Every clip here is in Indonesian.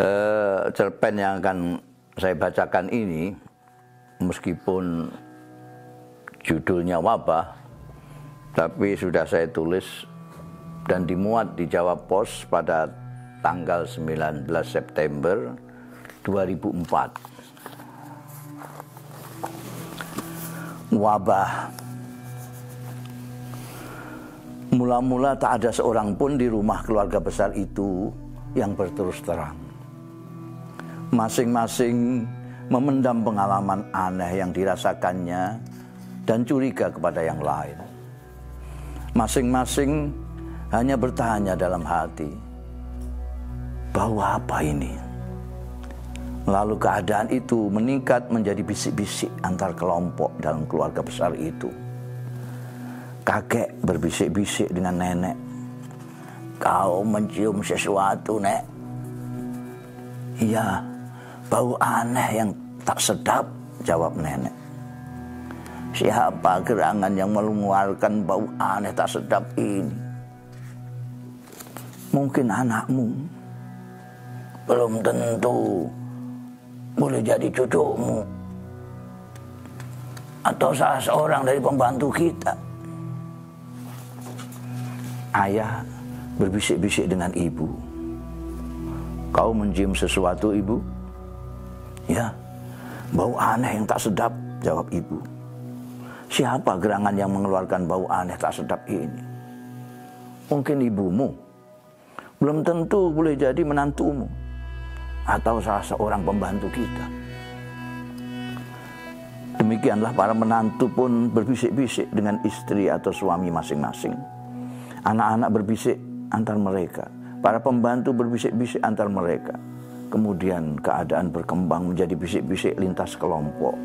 Eh, cerpen yang akan saya bacakan ini, meskipun judulnya wabah, tapi sudah saya tulis dan dimuat di Jawa Pos pada tanggal 19 September 2004. Wabah. Mula-mula tak ada seorang pun di rumah keluarga besar itu yang berterus terang masing-masing memendam pengalaman aneh yang dirasakannya dan curiga kepada yang lain. Masing-masing hanya bertanya dalam hati, bau apa ini? Lalu keadaan itu meningkat menjadi bisik-bisik antar kelompok dalam keluarga besar itu. Kakek berbisik-bisik dengan nenek. Kau mencium sesuatu, Nek? Iya, Bau aneh yang tak sedap, jawab nenek. Siapa gerangan yang mengeluarkan bau aneh tak sedap ini? Mungkin anakmu. Belum tentu. Boleh jadi cucumu. Atau salah seorang dari pembantu kita. Ayah berbisik-bisik dengan ibu. Kau mencium sesuatu ibu? Ya, bau aneh yang tak sedap, jawab ibu. Siapa gerangan yang mengeluarkan bau aneh tak sedap ini? Mungkin ibumu. Belum tentu boleh jadi menantumu. Atau salah seorang pembantu kita. Demikianlah para menantu pun berbisik-bisik dengan istri atau suami masing-masing. Anak-anak berbisik antar mereka. Para pembantu berbisik-bisik antar mereka. Kemudian keadaan berkembang menjadi bisik-bisik lintas kelompok.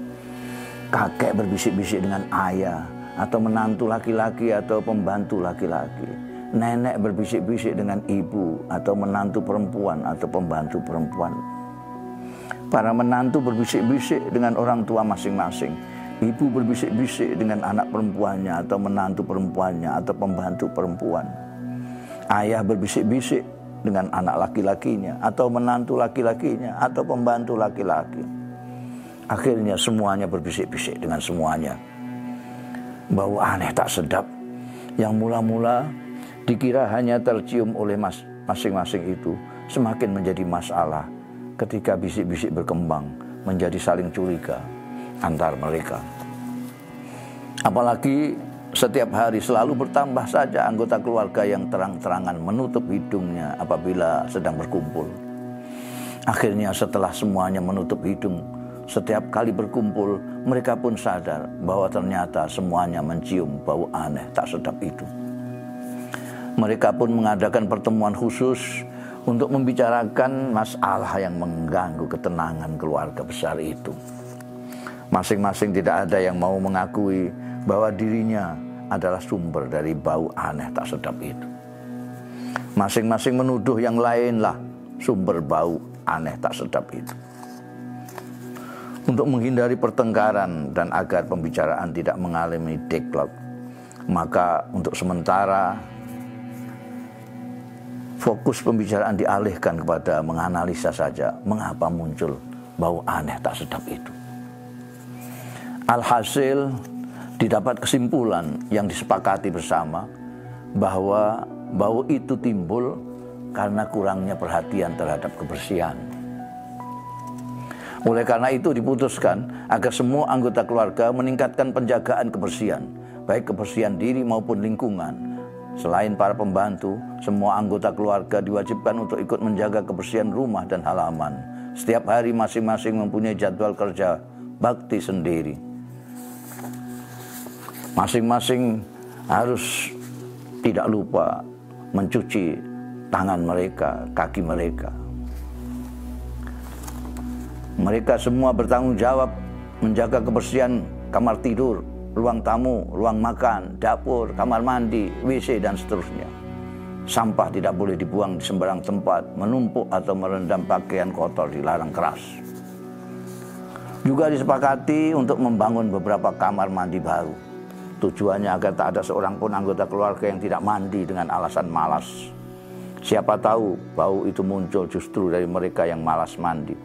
Kakek berbisik-bisik dengan ayah atau menantu laki-laki atau pembantu laki-laki. Nenek berbisik-bisik dengan ibu atau menantu perempuan atau pembantu perempuan. Para menantu berbisik-bisik dengan orang tua masing-masing. Ibu berbisik-bisik dengan anak perempuannya atau menantu perempuannya atau pembantu perempuan. Ayah berbisik-bisik dengan anak laki-lakinya atau menantu laki-lakinya atau pembantu laki-laki. Akhirnya semuanya berbisik-bisik dengan semuanya. Bau aneh tak sedap yang mula-mula dikira hanya tercium oleh mas masing-masing itu semakin menjadi masalah ketika bisik-bisik berkembang menjadi saling curiga antar mereka. Apalagi setiap hari selalu bertambah saja anggota keluarga yang terang-terangan menutup hidungnya apabila sedang berkumpul. Akhirnya setelah semuanya menutup hidung, setiap kali berkumpul mereka pun sadar bahwa ternyata semuanya mencium bau aneh tak sedap itu. Mereka pun mengadakan pertemuan khusus untuk membicarakan masalah yang mengganggu ketenangan keluarga besar itu. Masing-masing tidak ada yang mau mengakui bahwa dirinya adalah sumber dari bau aneh tak sedap itu. Masing-masing menuduh yang lainlah sumber bau aneh tak sedap itu. Untuk menghindari pertengkaran dan agar pembicaraan tidak mengalami deadlock, maka untuk sementara fokus pembicaraan dialihkan kepada menganalisa saja mengapa muncul bau aneh tak sedap itu. Alhasil didapat kesimpulan yang disepakati bersama bahwa bau itu timbul karena kurangnya perhatian terhadap kebersihan. Oleh karena itu diputuskan agar semua anggota keluarga meningkatkan penjagaan kebersihan, baik kebersihan diri maupun lingkungan. Selain para pembantu, semua anggota keluarga diwajibkan untuk ikut menjaga kebersihan rumah dan halaman. Setiap hari masing-masing mempunyai jadwal kerja bakti sendiri masing-masing harus tidak lupa mencuci tangan mereka, kaki mereka. Mereka semua bertanggung jawab menjaga kebersihan kamar tidur, ruang tamu, ruang makan, dapur, kamar mandi, WC dan seterusnya. Sampah tidak boleh dibuang di sembarang tempat, menumpuk atau merendam pakaian kotor dilarang keras. Juga disepakati untuk membangun beberapa kamar mandi baru Tujuannya agar tak ada seorang pun anggota keluarga yang tidak mandi dengan alasan malas. Siapa tahu bau itu muncul justru dari mereka yang malas mandi.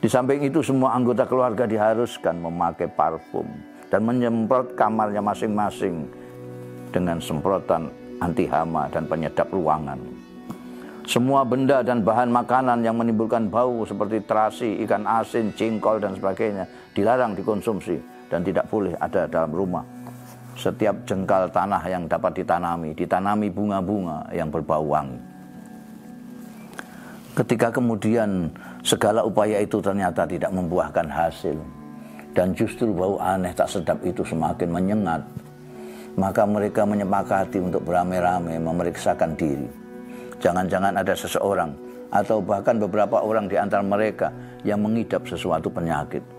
Di samping itu semua anggota keluarga diharuskan memakai parfum dan menyemprot kamarnya masing-masing dengan semprotan anti hama dan penyedap ruangan. Semua benda dan bahan makanan yang menimbulkan bau seperti terasi, ikan asin, jengkol dan sebagainya dilarang dikonsumsi dan tidak boleh ada dalam rumah setiap jengkal tanah yang dapat ditanami, ditanami bunga-bunga yang berbau wangi. Ketika kemudian segala upaya itu ternyata tidak membuahkan hasil, dan justru bau aneh tak sedap itu semakin menyengat, maka mereka menyepakati untuk beramai-ramai memeriksakan diri. Jangan-jangan ada seseorang atau bahkan beberapa orang di antara mereka yang mengidap sesuatu penyakit.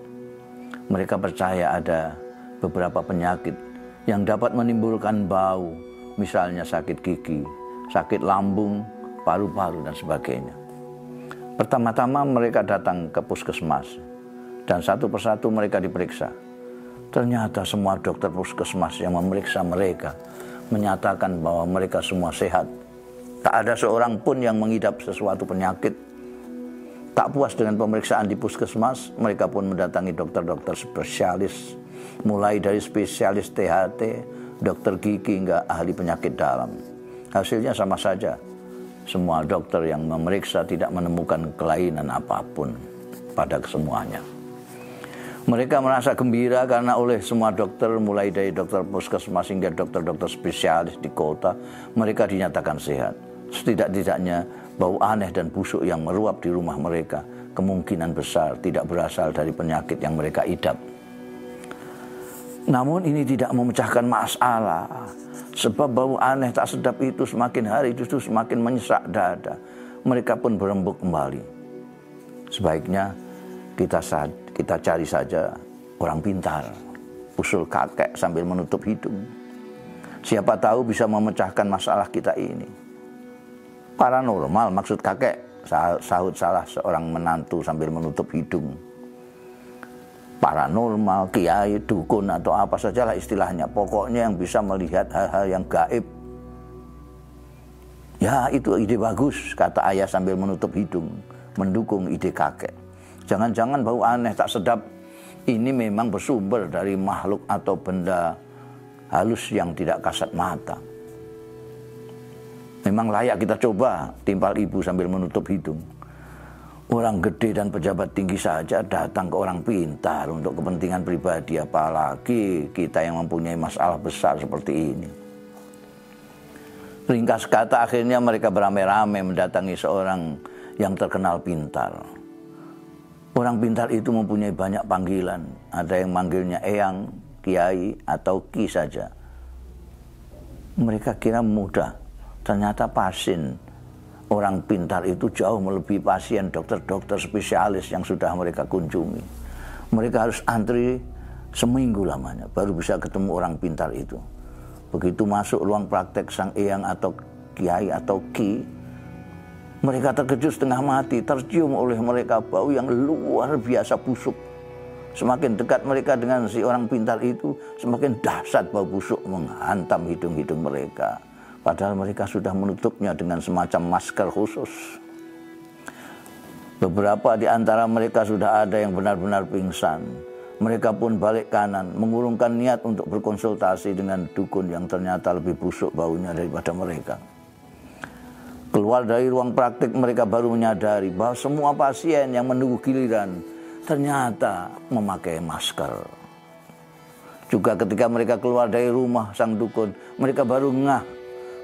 Mereka percaya ada beberapa penyakit yang dapat menimbulkan bau, misalnya sakit gigi, sakit lambung, paru-paru, dan sebagainya. Pertama-tama mereka datang ke puskesmas, dan satu persatu mereka diperiksa. Ternyata semua dokter puskesmas yang memeriksa mereka menyatakan bahwa mereka semua sehat. Tak ada seorang pun yang mengidap sesuatu penyakit. Tak puas dengan pemeriksaan di puskesmas, mereka pun mendatangi dokter-dokter spesialis mulai dari spesialis THT, dokter gigi hingga ahli penyakit dalam. Hasilnya sama saja. Semua dokter yang memeriksa tidak menemukan kelainan apa pun pada kesemuanya. Mereka merasa gembira karena oleh semua dokter, mulai dari dokter puskesmas hingga dokter-dokter spesialis di kota, mereka dinyatakan sehat. Setidak-tidaknya bau aneh dan busuk yang meruap di rumah mereka kemungkinan besar tidak berasal dari penyakit yang mereka idap. Namun ini tidak memecahkan masalah. Sebab bau aneh tak sedap itu semakin hari justru semakin menyesak dada. Mereka pun berembuk kembali. Sebaiknya kita kita cari saja orang pintar. Usul kakek sambil menutup hidung. Siapa tahu bisa memecahkan masalah kita ini. Paranormal maksud kakek sahut salah seorang menantu sambil menutup hidung paranormal, kiai, dukun atau apa saja lah istilahnya. Pokoknya yang bisa melihat hal-hal yang gaib. Ya itu ide bagus, kata ayah sambil menutup hidung, mendukung ide kakek. Jangan-jangan bau aneh tak sedap ini memang bersumber dari makhluk atau benda halus yang tidak kasat mata. Memang layak kita coba, timpal ibu sambil menutup hidung. Orang gede dan pejabat tinggi saja datang ke orang pintar untuk kepentingan pribadi, apalagi kita yang mempunyai masalah besar seperti ini. Ringkas kata akhirnya mereka beramai-ramai mendatangi seorang yang terkenal pintar. Orang pintar itu mempunyai banyak panggilan. Ada yang manggilnya Eyang, Kiai, atau Ki saja. Mereka kira mudah. Ternyata pasin orang pintar itu jauh melebihi pasien dokter-dokter spesialis yang sudah mereka kunjungi. Mereka harus antri seminggu lamanya baru bisa ketemu orang pintar itu. Begitu masuk ruang praktek sang eyang atau kiai atau ki, mereka terkejut setengah mati, tercium oleh mereka bau yang luar biasa busuk. Semakin dekat mereka dengan si orang pintar itu, semakin dahsyat bau busuk menghantam hidung-hidung mereka. Padahal mereka sudah menutupnya dengan semacam masker khusus. Beberapa di antara mereka sudah ada yang benar-benar pingsan. Mereka pun balik kanan, mengurungkan niat untuk berkonsultasi dengan dukun yang ternyata lebih busuk baunya daripada mereka. Keluar dari ruang praktik mereka baru menyadari bahwa semua pasien yang menunggu giliran ternyata memakai masker. Juga ketika mereka keluar dari rumah sang dukun, mereka baru ngah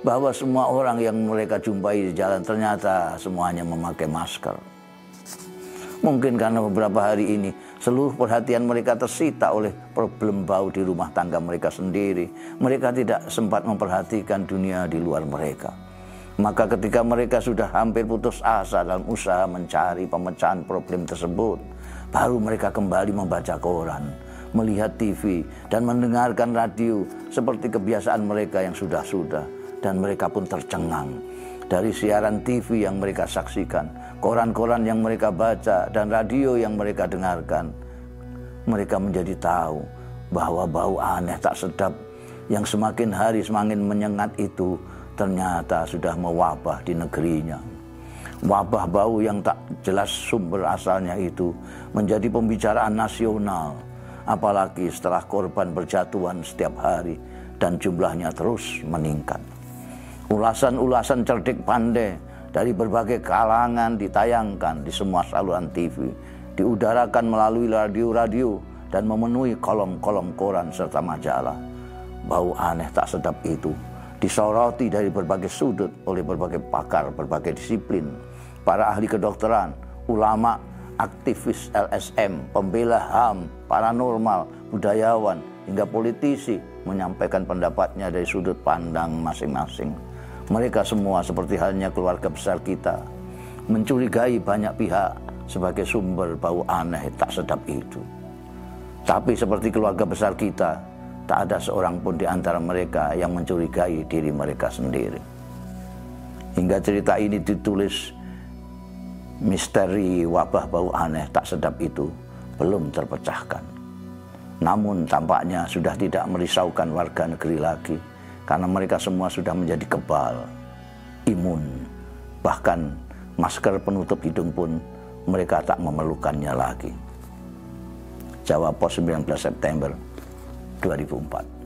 bahwa semua orang yang mereka jumpai di jalan ternyata semuanya memakai masker. Mungkin karena beberapa hari ini seluruh perhatian mereka tersita oleh problem bau di rumah tangga mereka sendiri. Mereka tidak sempat memperhatikan dunia di luar mereka. Maka ketika mereka sudah hampir putus asa dalam usaha mencari pemecahan problem tersebut, baru mereka kembali membaca koran, melihat TV, dan mendengarkan radio seperti kebiasaan mereka yang sudah-sudah dan mereka pun tercengang dari siaran TV yang mereka saksikan, koran-koran yang mereka baca, dan radio yang mereka dengarkan. Mereka menjadi tahu bahwa bau aneh tak sedap yang semakin hari semakin menyengat itu ternyata sudah mewabah di negerinya. Wabah bau yang tak jelas sumber asalnya itu menjadi pembicaraan nasional, apalagi setelah korban berjatuhan setiap hari dan jumlahnya terus meningkat. Ulasan-ulasan cerdik pandai dari berbagai kalangan ditayangkan di semua saluran TV, diudarakan melalui radio-radio dan memenuhi kolom-kolom koran serta majalah. Bau aneh tak sedap itu disoroti dari berbagai sudut oleh berbagai pakar, berbagai disiplin, para ahli kedokteran, ulama, aktivis LSM, pembela HAM, paranormal, budayawan, hingga politisi menyampaikan pendapatnya dari sudut pandang masing-masing. Mereka semua seperti halnya keluarga besar kita, mencurigai banyak pihak sebagai sumber bau aneh tak sedap itu. Tapi seperti keluarga besar kita, tak ada seorang pun di antara mereka yang mencurigai diri mereka sendiri. Hingga cerita ini ditulis, misteri wabah bau aneh tak sedap itu belum terpecahkan. Namun tampaknya sudah tidak merisaukan warga negeri lagi karena mereka semua sudah menjadi kebal, imun, bahkan masker penutup hidung pun mereka tak memerlukannya lagi. Jawa Pos 19 September 2004